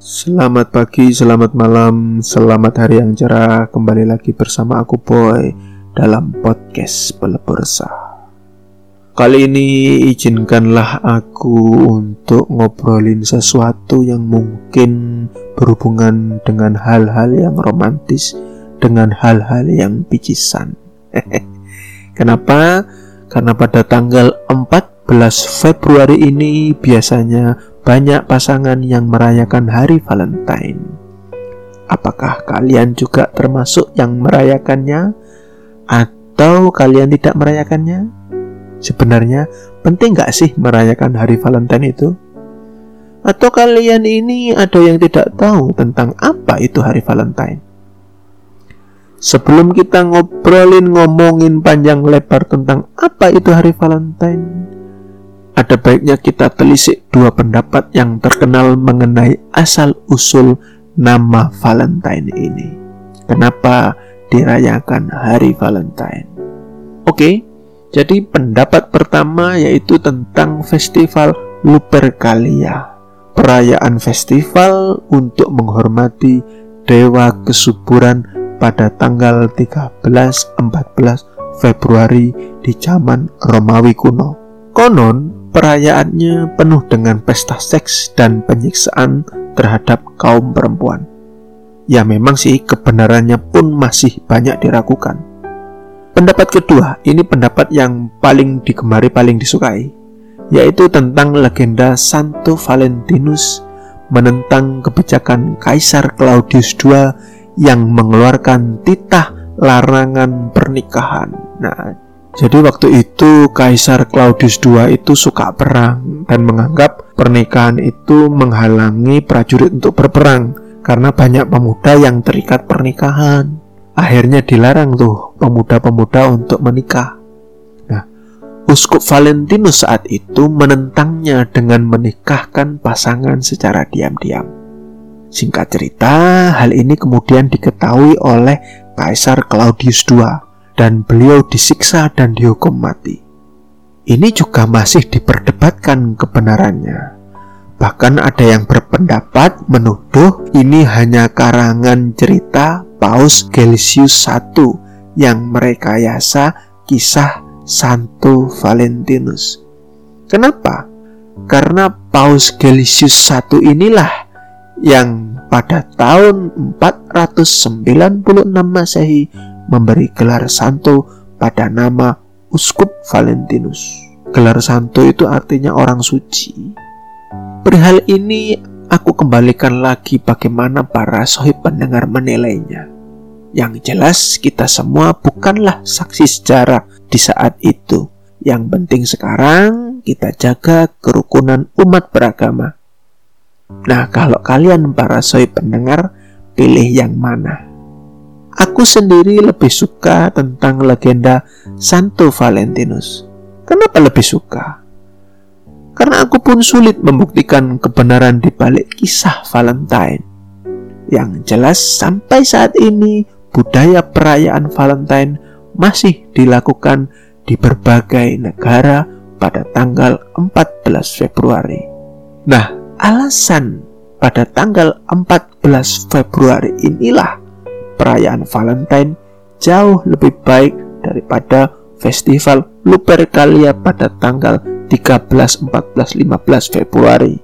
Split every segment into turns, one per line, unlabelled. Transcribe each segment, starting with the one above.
Selamat pagi, selamat malam, selamat hari yang cerah. Kembali lagi bersama aku Boy Dalam podcast Pelebur Resah Kali ini izinkanlah aku untuk ngobrolin sesuatu yang mungkin berhubungan dengan hal-hal yang romantis Dengan hal-hal yang picisan Kenapa? Karena pada tanggal 14 Februari ini biasanya banyak pasangan yang merayakan hari Valentine. Apakah kalian juga termasuk yang merayakannya, atau kalian tidak merayakannya? Sebenarnya, penting gak sih merayakan hari Valentine itu? Atau kalian ini ada yang tidak tahu tentang apa itu hari Valentine? Sebelum kita ngobrolin ngomongin panjang lebar tentang apa itu hari Valentine, ada baiknya kita telisik dua pendapat yang terkenal mengenai asal-usul nama Valentine ini. Kenapa dirayakan hari Valentine? Oke, jadi pendapat pertama yaitu tentang festival Lupercalia. Perayaan festival untuk menghormati dewa kesuburan pada tanggal 13-14 Februari di zaman Romawi kuno. Konon Perayaannya penuh dengan pesta seks dan penyiksaan terhadap kaum perempuan. Ya memang sih kebenarannya pun masih banyak diragukan. Pendapat kedua, ini pendapat yang paling digemari, paling disukai, yaitu tentang legenda Santo Valentinus menentang kebijakan Kaisar Claudius II yang mengeluarkan titah larangan pernikahan. Nah, jadi waktu itu Kaisar Claudius II itu suka perang dan menganggap pernikahan itu menghalangi prajurit untuk berperang karena banyak pemuda yang terikat pernikahan. Akhirnya dilarang tuh pemuda-pemuda untuk menikah. Nah, Uskup Valentinus saat itu menentangnya dengan menikahkan pasangan secara diam-diam. Singkat cerita, hal ini kemudian diketahui oleh Kaisar Claudius II dan beliau disiksa dan dihukum mati. Ini juga masih diperdebatkan kebenarannya. Bahkan ada yang berpendapat menuduh ini hanya karangan cerita Paus Gelasius I yang merekayasa kisah Santo Valentinus. Kenapa? Karena Paus Gelasius I inilah yang pada tahun 496 Masehi memberi gelar santo pada nama Uskup Valentinus. Gelar santo itu artinya orang suci. Perihal ini aku kembalikan lagi bagaimana para sohib pendengar menilainya. Yang jelas kita semua bukanlah saksi sejarah di saat itu. Yang penting sekarang kita jaga kerukunan umat beragama. Nah, kalau kalian para sohib pendengar, pilih yang mana? Aku sendiri lebih suka tentang legenda Santo Valentinus. Kenapa lebih suka? Karena aku pun sulit membuktikan kebenaran di balik kisah Valentine. Yang jelas sampai saat ini budaya perayaan Valentine masih dilakukan di berbagai negara pada tanggal 14 Februari. Nah, alasan pada tanggal 14 Februari inilah perayaan Valentine jauh lebih baik daripada festival Lupercalia pada tanggal 13, 14, 15 Februari.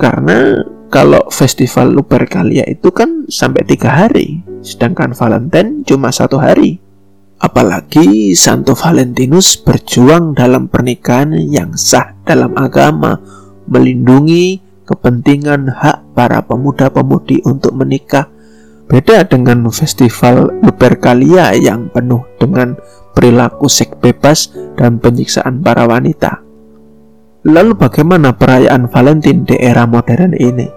Karena kalau festival Lupercalia itu kan sampai tiga hari, sedangkan Valentine cuma satu hari. Apalagi Santo Valentinus berjuang dalam pernikahan yang sah dalam agama, melindungi kepentingan hak para pemuda-pemudi untuk menikah Beda dengan festival Lupercalia yang penuh dengan perilaku seks bebas dan penyiksaan para wanita. Lalu bagaimana perayaan Valentine di era modern ini?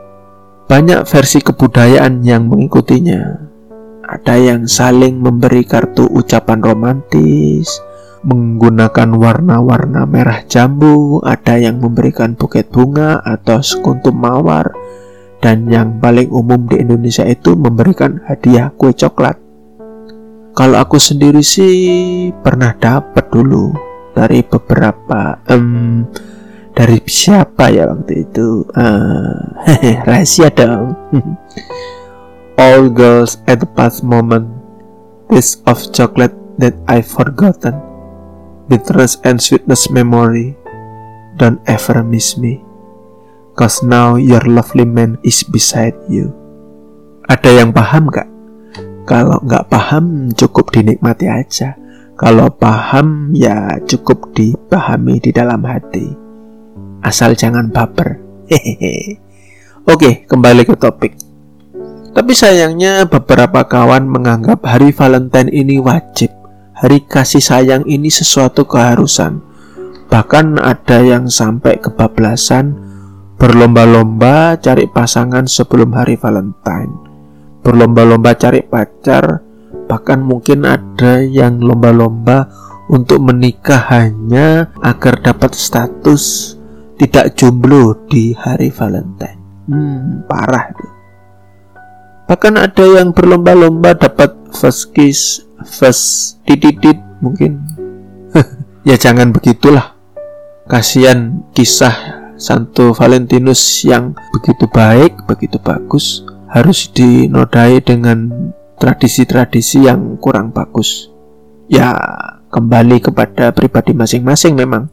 Banyak versi kebudayaan yang mengikutinya. Ada yang saling memberi kartu ucapan romantis, menggunakan warna-warna merah jambu, ada yang memberikan buket bunga atau sekuntum mawar, dan yang paling umum di Indonesia itu memberikan hadiah kue coklat. Kalau aku sendiri sih pernah dapat dulu dari beberapa um, Dari siapa ya waktu itu? Uh, rahasia dong. All girls at the past moment, taste of chocolate that I've forgotten, bitterness and sweetness memory. Don't ever miss me, cause now your lovely man is beside you. Ada yang paham gak? Kalau nggak paham cukup dinikmati aja. Kalau paham ya cukup dipahami di dalam hati. Asal jangan baper. Hehehe. Oke, kembali ke topik. Tapi sayangnya beberapa kawan menganggap hari Valentine ini wajib. Hari kasih sayang ini sesuatu keharusan. Bahkan ada yang sampai kebablasan berlomba-lomba cari pasangan sebelum hari Valentine. Berlomba-lomba cari pacar, bahkan mungkin ada yang lomba-lomba untuk menikah hanya agar dapat status tidak jomblo di hari Valentine. Hmm, parah tuh. Bahkan ada yang berlomba-lomba dapat first kiss, first titit mungkin. ya jangan begitulah. Kasihan kisah Santo Valentinus yang begitu baik, begitu bagus harus dinodai dengan tradisi-tradisi yang kurang bagus. Ya, kembali kepada pribadi masing-masing memang.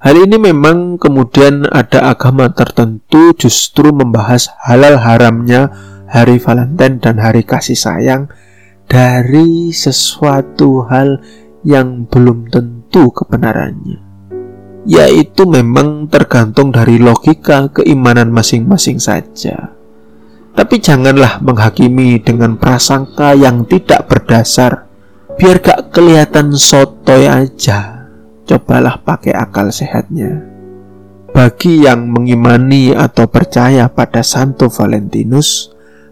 Hal ini memang kemudian ada agama tertentu justru membahas halal haramnya hari Valentine dan hari kasih sayang dari sesuatu hal yang belum tentu kebenarannya. Yaitu memang tergantung dari logika keimanan masing-masing saja. Tapi janganlah menghakimi dengan prasangka yang tidak berdasar. Biar gak kelihatan sotoy aja. Cobalah pakai akal sehatnya. Bagi yang mengimani atau percaya pada Santo Valentinus,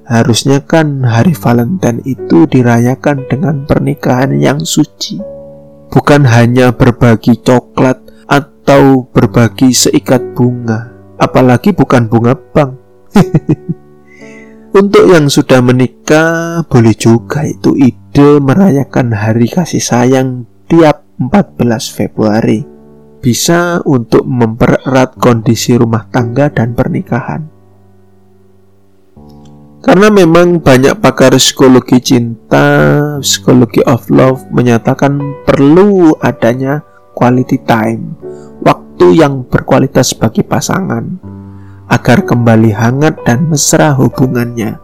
Harusnya kan hari Valentine itu dirayakan dengan pernikahan yang suci. Bukan hanya berbagi coklat atau berbagi seikat bunga. Apalagi bukan bunga bank. Untuk yang sudah menikah, boleh juga itu ide merayakan hari kasih sayang tiap 14 Februari. Bisa untuk mempererat kondisi rumah tangga dan pernikahan. Karena memang banyak pakar psikologi cinta, psikologi of love menyatakan perlu adanya quality time, waktu yang berkualitas bagi pasangan agar kembali hangat dan mesra hubungannya.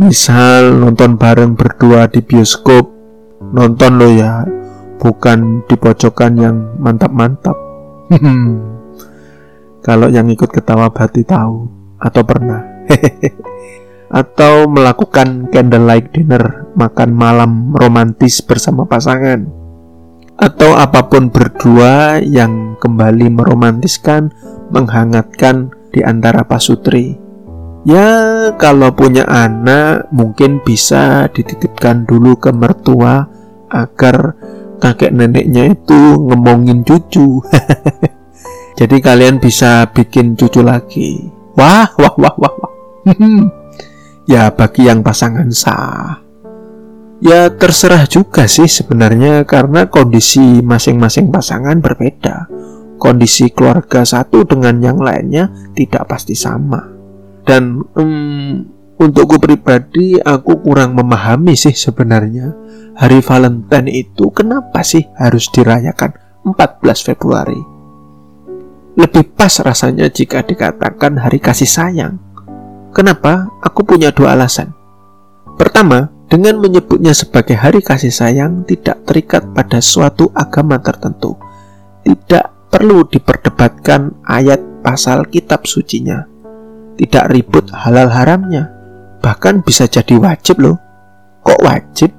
Misal nonton bareng berdua di bioskop, nonton lo ya, bukan di pojokan yang mantap-mantap. Kalau yang ikut ketawa berarti tahu atau pernah. Atau melakukan candlelight dinner, makan malam romantis bersama pasangan, atau apa pun berdua yang kembali meromantiskan, menghangatkan di antara pasutri. Ya, kalau punya anak mungkin bisa dititipkan dulu ke mertua agar kakek neneknya itu ngomongin cucu. Jadi kalian bisa bikin cucu lagi. Wah, wah, wah, wah, wah. ya bagi yang pasangan sah. Ya terserah juga sih sebenarnya karena kondisi masing-masing pasangan berbeda. Kondisi keluarga satu dengan yang lainnya tidak pasti sama. Dan um, untukku pribadi aku kurang memahami sih sebenarnya hari Valentine itu kenapa sih harus dirayakan 14 Februari. Lebih pas rasanya jika dikatakan hari kasih sayang Kenapa? Aku punya dua alasan. Pertama, dengan menyebutnya sebagai hari kasih sayang tidak terikat pada suatu agama tertentu. Tidak perlu diperdebatkan ayat pasal kitab sucinya. Tidak ribut halal haramnya. Bahkan bisa jadi wajib loh. Kok wajib?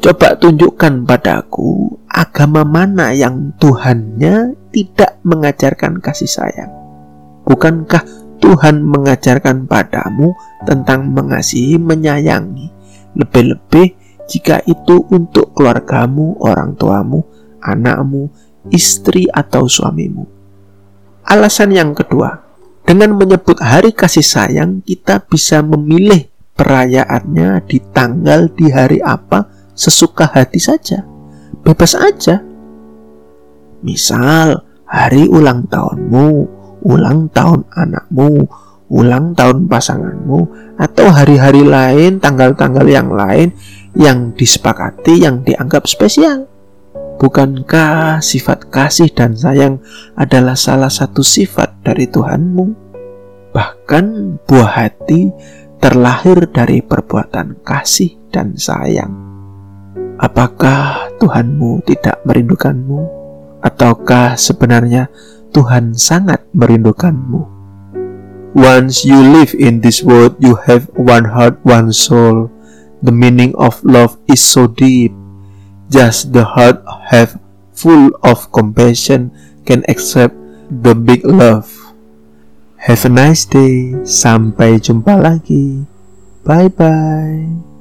Coba tunjukkan padaku agama mana yang Tuhannya tidak mengajarkan kasih sayang. Bukankah Tuhan mengajarkan padamu tentang mengasihi, menyayangi, lebih-lebih jika itu untuk keluargamu, orang tuamu, anakmu, istri, atau suamimu. Alasan yang kedua, dengan menyebut hari kasih sayang, kita bisa memilih perayaannya di tanggal di hari apa sesuka hati saja. Bebas aja. Misal, hari ulang tahunmu, ulang tahun anakmu, ulang tahun pasanganmu, atau hari-hari lain, tanggal-tanggal yang lain yang disepakati, yang dianggap spesial. Bukankah sifat kasih dan sayang adalah salah satu sifat dari Tuhanmu? Bahkan buah hati terlahir dari perbuatan kasih dan sayang. Apakah Tuhanmu tidak merindukanmu? Ataukah sebenarnya Tuhan sangat merindukanmu? Once you live in this world, you have one heart, one soul. The meaning of love is so deep just the heart have full of compassion can accept the big love. Have a nice day. Sampai jumpa lagi. Bye bye.